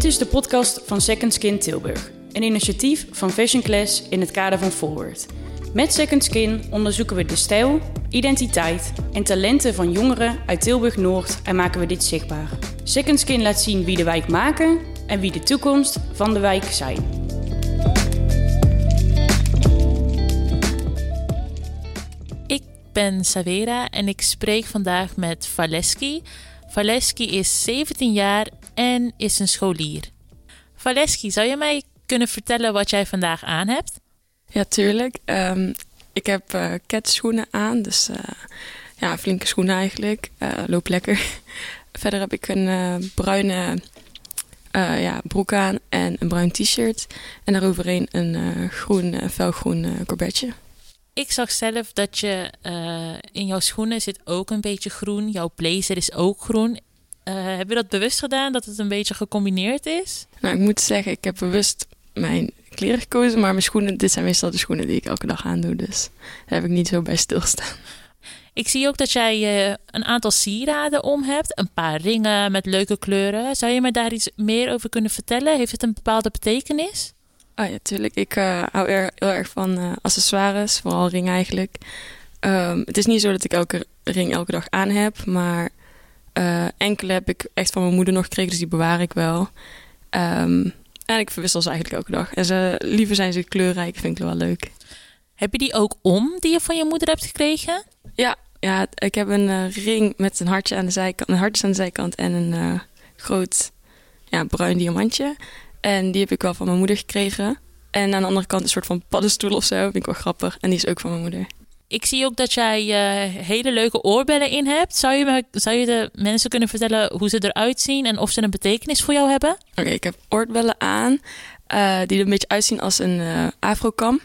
Dit is de podcast van Second Skin Tilburg, een initiatief van Fashion Class in het kader van Forward. Met Second Skin onderzoeken we de stijl, identiteit en talenten van jongeren uit Tilburg Noord en maken we dit zichtbaar. Second Skin laat zien wie de wijk maken en wie de toekomst van de wijk zijn. Ik ben Savera en ik spreek vandaag met Valeski. Valeski is 17 jaar en is een scholier. Valeski, zou je mij kunnen vertellen wat jij vandaag aan hebt? Ja, tuurlijk. Ehm, ik heb uh, ketschoenen aan, dus uh, ja, flinke schoenen eigenlijk. Uh, loop lekker. Verder heb ik een bruine ja, broek aan en een bruin t-shirt. En daaroverheen een groen, felgroen corbetje. Ik zag zelf dat je in jouw schoenen zit ook een beetje groen. Jouw blazer is ook groen. Heb je dat bewust gedaan, dat het een beetje gecombineerd is? Nou, ik moet zeggen, ik heb bewust mijn kleren gekozen, maar mijn schoenen, dit zijn meestal de schoenen die ik elke dag aandoe. Dus daar heb ik niet zo bij stilstaan. Ik zie ook dat jij uh, een aantal sieraden om hebt. Een paar ringen met leuke kleuren. Zou je me daar iets meer over kunnen vertellen? Heeft het een bepaalde betekenis? Oh ja, tuurlijk. Ik uh, hou er, heel erg van accessoires, vooral ringen eigenlijk. Um, het is niet zo dat ik elke ring elke dag aan heb, maar enkele heb ik echt van mijn moeder nog gekregen, dus die bewaar ik wel. Um, en ik verwissel ze eigenlijk elke dag. En ze, liever zijn ze kleurrijk, vind ik wel leuk. Heb je die ook om, die je van je moeder hebt gekregen? Ja, ja ik heb een uh, ring met een hartje aan de zijkant, een hartje aan de zijkant en een uh, groot ja, bruin diamantje. En die heb ik wel van mijn moeder gekregen. En aan de andere kant een soort van paddenstoel of zo, vind ik wel grappig. En die is ook van mijn moeder. Ik zie ook dat jij uh, hele leuke oorbellen in hebt. Zou je, me, zou je de mensen kunnen vertellen hoe ze eruit zien en of ze een betekenis voor jou hebben? Oké, ik heb oorbellen aan uh, die er een beetje uitzien als een uh, afrokam.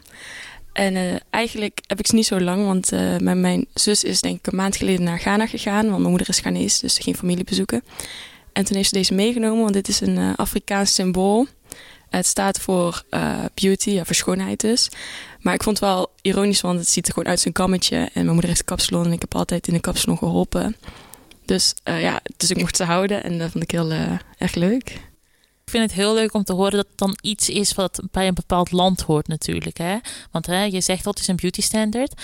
En eigenlijk heb ik ze niet zo lang, want mijn, mijn zus is denk ik een maand geleden naar Ghana gegaan. Want mijn moeder is Ghanese, dus ging familie bezoeken. En toen heeft ze deze meegenomen, want dit is een Afrikaans symbool. Het staat voor beauty, ja, voor schoonheid dus. Maar ik vond het wel ironisch, want het ziet er gewoon uit zijn kammetje. En mijn moeder heeft kapsalon en ik heb altijd in de kapsalon geholpen. Dus uh, ja, dus ik mocht ze houden en dat vond ik heel uh, erg leuk. Ik vind het heel leuk om te horen dat het dan iets is wat bij een bepaald land hoort natuurlijk. Hè? Want hè, je zegt dat is een beauty standard.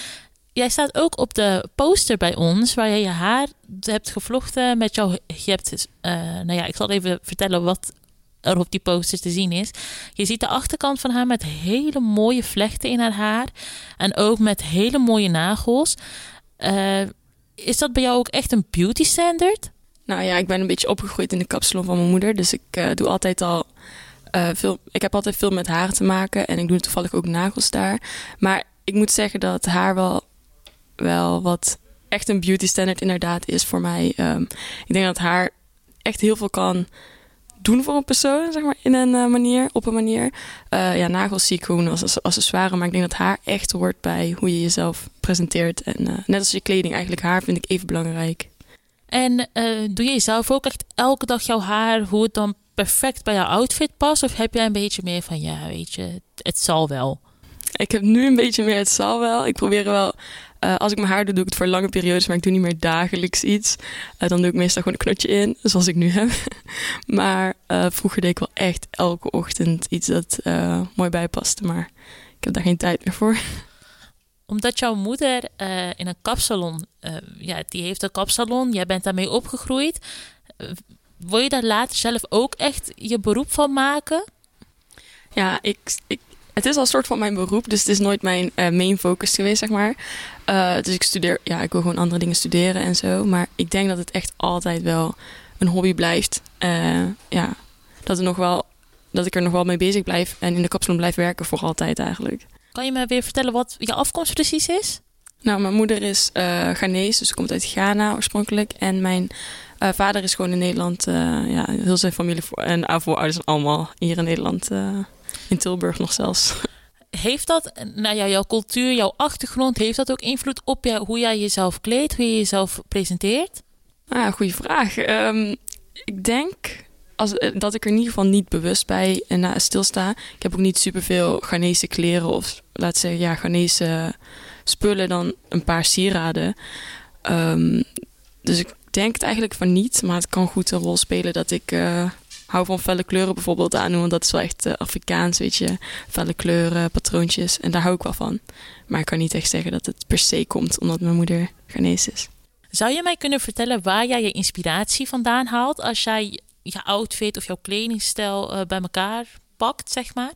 Jij staat ook op de poster bij ons, waar je je haar hebt gevlochten met jouw... Je hebt, nou ja, ik zal even vertellen wat er op die poster te zien is. Je ziet de achterkant van haar met hele mooie vlechten in haar haar. En ook met hele mooie nagels. Uh, is dat bij jou ook echt een beauty standard? Nou ja, ik ben een beetje opgegroeid in de kapsalon van mijn moeder. Dus ik uh, doe altijd al uh, veel. Ik heb altijd veel met haar te maken. En ik doe toevallig ook nagels daar. Maar ik moet zeggen dat haar wel, wel wat echt een beauty standard inderdaad is voor mij. Um, ik denk dat haar echt heel veel kan doen voor een persoon, zeg maar, in een uh, manier, op een manier. Uh, ja, nagels zie ik gewoon als accessoire, maar ik denk dat haar echt hoort bij hoe je jezelf presenteert. En uh, net als je kleding, eigenlijk haar vind ik even belangrijk. En doe je zelf ook echt elke dag jouw haar, hoe het dan perfect bij jouw outfit past? Of heb jij een beetje meer van, ja, weet je, het zal wel? Ik heb nu een beetje meer het zal wel. Ik probeer wel uh, als ik mijn haar doe, doe ik het voor lange periodes, maar ik doe niet meer dagelijks iets. Uh, dan doe ik meestal gewoon een knotje in, zoals ik nu heb. maar uh, vroeger deed ik wel echt elke ochtend iets dat mooi bijpaste, maar ik heb daar geen tijd meer voor. Omdat jouw moeder in een kapsalon, ja, die heeft een kapsalon, jij bent daarmee opgegroeid. wil je daar later zelf ook echt je beroep van maken? Ja, ik, ik het is al een soort van mijn beroep, dus het is nooit mijn uh, main focus geweest, zeg maar. Uh, dus ik studeer, ja, ik wil gewoon andere dingen studeren en zo. Maar ik denk dat het echt altijd wel een hobby blijft. Uh, ja, dat, er nog wel, dat ik er nog wel mee bezig blijf en in de kapsalon blijf werken voor altijd eigenlijk. Kan je me weer vertellen wat je afkomst precies is? Nou, mijn moeder is uh, Ghanese, dus ze komt uit Ghana oorspronkelijk. En mijn uh, vader is gewoon in Nederland, ja, heel zijn familie voor, en voorouders allemaal hier in Nederland in Tilburg nog zelfs. Heeft dat, nou ja, jouw cultuur, jouw achtergrond, heeft dat ook invloed op jou, hoe jij jezelf kleedt, hoe je jezelf presenteert? Ah, goede vraag. Um, ik denk als, eh, dat ik er in ieder geval niet bewust bij en uh, stilsta. Ik heb ook niet superveel Ghanese kleren of laat zeggen, ja, Ghanese spullen dan een paar sieraden. Um, dus ik denk het eigenlijk van niet, maar het kan goed een rol spelen dat ik uh, hou van felle kleuren bijvoorbeeld aan, want dat is wel echt uh, Afrikaans, weet je. Felle kleuren, patroontjes, en daar hou ik wel van. Maar ik kan niet echt zeggen dat het per se komt omdat mijn moeder Ghanese is. Zou je mij kunnen vertellen waar jij je inspiratie vandaan haalt als jij je outfit of jouw kledingstijl uh, bij elkaar pakt, zeg maar?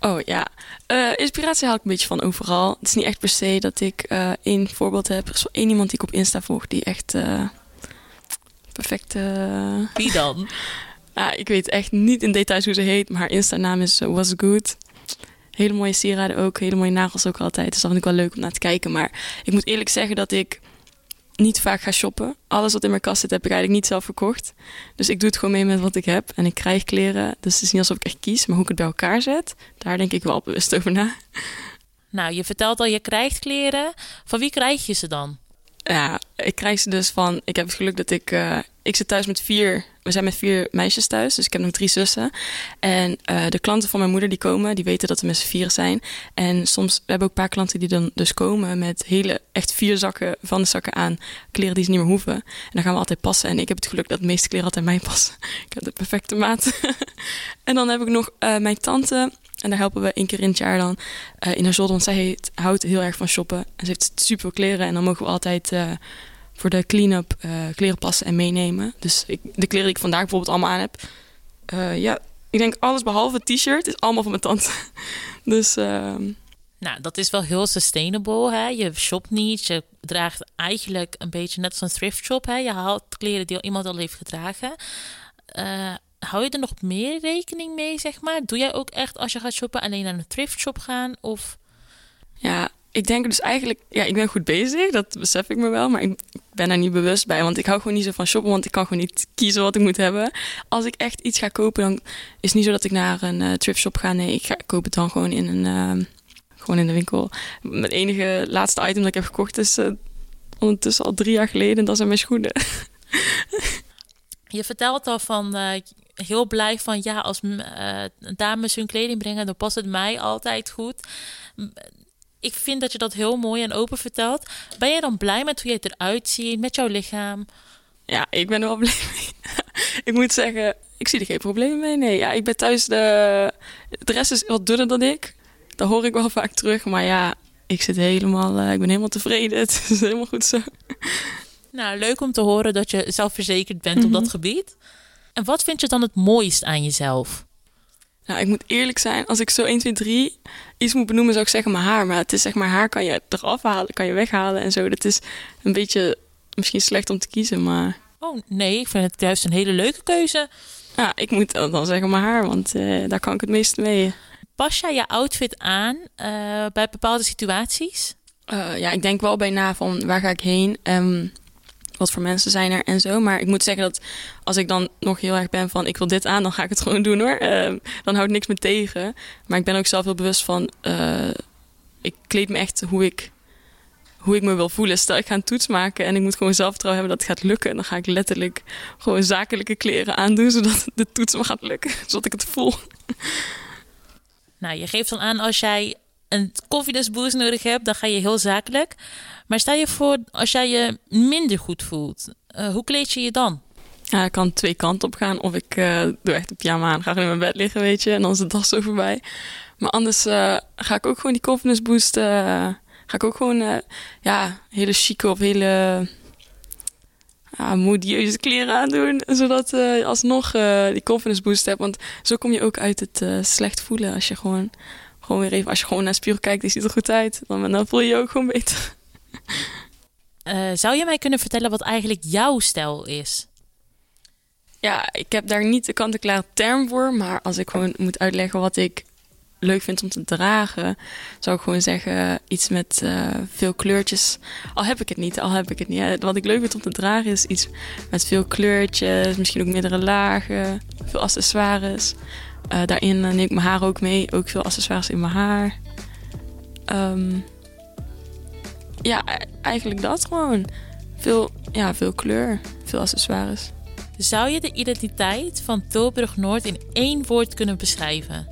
Oh ja, uh, inspiratie haal ik een beetje van overal. Het is niet echt per se dat ik uh, één voorbeeld heb. Er is wel één iemand die ik op Insta volg die echt uh, perfect. Wie dan? ja, ik weet echt niet in details hoe ze heet, maar haar Insta-naam is Was Good. Hele mooie sieraden ook, hele mooie nagels ook altijd. Dus dat vind ik wel leuk om naar te kijken. Maar ik moet eerlijk zeggen dat ik niet vaak ga shoppen. Alles wat in mijn kast zit heb ik eigenlijk niet zelf verkocht. Dus ik doe het gewoon mee met wat ik heb. En ik krijg kleren. Dus het is niet alsof ik echt kies. Maar hoe ik het bij elkaar zet, daar denk ik wel bewust over na. Nou, je vertelt al, je krijgt kleren. Van wie krijg je ze dan? Ja, ik krijg ze dus van... Ik heb het geluk dat ik... Uh, ik zit thuis met vier... We zijn met vier meisjes thuis, dus ik heb nog drie zussen. En uh, de klanten van mijn moeder die komen, die weten dat we met z'n vier zijn. En soms we hebben ook een paar klanten die dan dus komen met hele, echt vier zakken van de zakken aan kleren die ze niet meer hoeven. En dan gaan we altijd passen. En ik heb het geluk dat de meeste kleren altijd mij passen. ik heb de perfecte maat. en dan heb ik nog uh, mijn tante en daar helpen we één keer in het jaar dan uh, in haar zolder. Want zij houdt heel erg van shoppen. En ze heeft super kleren. En dan mogen we altijd uh, voor de clean-up uh, kleren passen en meenemen. Dus ik, de kleren die ik vandaag bijvoorbeeld allemaal aan heb. ja, ik denk alles behalve het t-shirt is allemaal van mijn tante. dus... ehm, Nou, dat is wel heel sustainable. Hè? Je shopt niet. Je draagt eigenlijk een beetje net als een thrift shop. Hè? Je haalt kleren die iemand al heeft gedragen. Uh, hou je er nog meer rekening mee, zeg maar? Doe jij ook echt als je gaat shoppen alleen naar een thrift shop gaan? Of... Ja, ik denk dus eigenlijk... Ja, ik ben goed bezig, dat besef ik me wel. Maar ik ben daar niet bewust bij. Want ik hou gewoon niet zo van shoppen, want ik kan gewoon niet kiezen wat ik moet hebben. Als ik echt iets ga kopen, dan is het niet zo dat ik naar een uh, thrift shop ga. Nee, ik ga, koop het dan gewoon in een... Uh, gewoon in de winkel. Mijn enige laatste item dat ik heb gekocht is uh, ondertussen al drie jaar geleden. Dat zijn mijn schoenen. Je vertelt al van uh, heel blij van ja, als uh, dames hun kleding brengen, dan past het mij altijd goed. Ik vind dat je dat heel mooi en open vertelt. Ben je dan blij met hoe je het eruit ziet, met jouw lichaam? Ja, ik ben er wel blij mee. ik moet zeggen, ik zie er geen probleem mee. Nee, ja, ik ben thuis de... De rest is wat dunner dan ik. Dat hoor ik wel vaak terug. Maar ja, ik zit helemaal... Uh, ik ben helemaal tevreden. Het is helemaal goed zo. Nou, leuk om te horen dat je zelfverzekerd bent mm -hmm. op dat gebied. En wat vind je dan het mooist aan jezelf? Nou, ik moet eerlijk zijn, als ik zo 1, 2, 3 iets moet benoemen, zou ik zeggen mijn haar. Maar het is zeg maar, haar kan je eraf halen, kan je weghalen en zo. Dat is een beetje misschien slecht om te kiezen, maar... Oh, nee, ik vind het juist een hele leuke keuze. Ja, ik moet dan zeggen mijn haar, want uh, daar kan ik het meest mee. Pas jij je outfit aan uh, bij bepaalde situaties? Uh, ja, ik denk wel bijna van waar ga ik heen. Um, wat voor mensen zijn er en zo. Maar ik moet zeggen dat als ik dan nog heel erg ben van ik wil dit aan, dan ga ik het gewoon doen hoor. Uh, dan houdt niks me tegen. Maar ik ben ook zelf heel bewust van uh, ik kleed me echt hoe ik, hoe ik me wil voelen. Stel ik ga een toets maken en ik moet gewoon zelfvertrouwen hebben dat het gaat lukken. En dan ga ik letterlijk gewoon zakelijke kleren aandoen zodat de toets me gaat lukken. Zodat ik het voel. Nou, je geeft dan aan als jij een confidence nodig hebt, dan ga je heel zakelijk. Maar stel je voor, als jij je minder goed voelt, uh, hoe kleed je je dan? Ja, ik kan twee kanten op gaan. Of ik uh, doe echt een pyjama aan, ga gewoon in mijn bed liggen, weet je. En dan is de dag zo voorbij. Maar anders uh, ga ik ook gewoon die confidence boost... ga ik ook gewoon, ja, hele chique of hele... Ja, modieuze kleren aandoen. Zodat je alsnog die confidence boost hebt. Want zo kom je ook uit het slecht voelen. Als je gewoon, gewoon weer even... Als je gewoon naar de spiegel kijkt, die ziet er goed uit. Dan, dan voel je je ook gewoon beter. Uh, zou je mij kunnen vertellen wat eigenlijk jouw stijl is? Ja, ik heb daar niet de kant-en-klaar term voor. Maar als ik gewoon moet uitleggen wat ik leuk vind om te dragen, zou ik gewoon zeggen iets met uh, veel kleurtjes. Al heb ik het niet, al heb ik het niet. Wat ik leuk vind om te dragen is iets met veel kleurtjes, misschien ook meerdere lagen, veel accessoires. Uh, daarin neem ik mijn haar ook mee, ook veel accessoires in mijn haar. Um, ja, eigenlijk dat gewoon. Veel, ja, veel kleur, veel accessoires. Zou je de identiteit van Tilburg Noord in één woord kunnen beschrijven?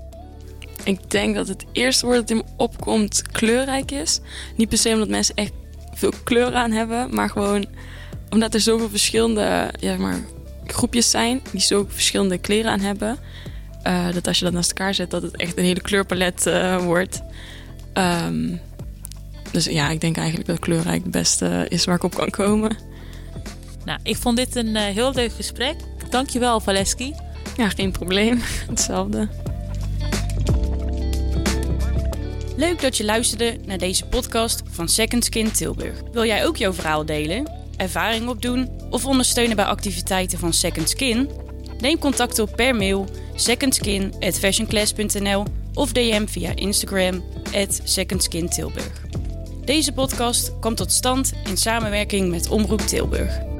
Ik denk dat het eerste woord dat in me opkomt kleurrijk is. Niet per se omdat mensen echt veel kleur aan hebben, maar gewoon omdat er zoveel verschillende ja, maar, groepjes zijn die zo verschillende kleren aan hebben. Uh, dat als je dat naast elkaar zet, dat het echt een hele kleurpalet uh, wordt. Um, dus ja, ik denk eigenlijk dat kleurrijk het beste is waar ik op kan komen. Nou, ik vond dit een uh, heel leuk gesprek. Dankjewel, Valeski. Ja, geen probleem. Hetzelfde. Leuk dat je luisterde naar deze podcast van Second Skin Tilburg. Wil jij ook jouw verhaal delen, ervaring opdoen of ondersteunen bij activiteiten van Second Skin? Neem contact op per mail secondskin@fashionclass.nl of DM via Instagram @secondskintilburg. Deze podcast komt tot stand in samenwerking met Omroep Tilburg.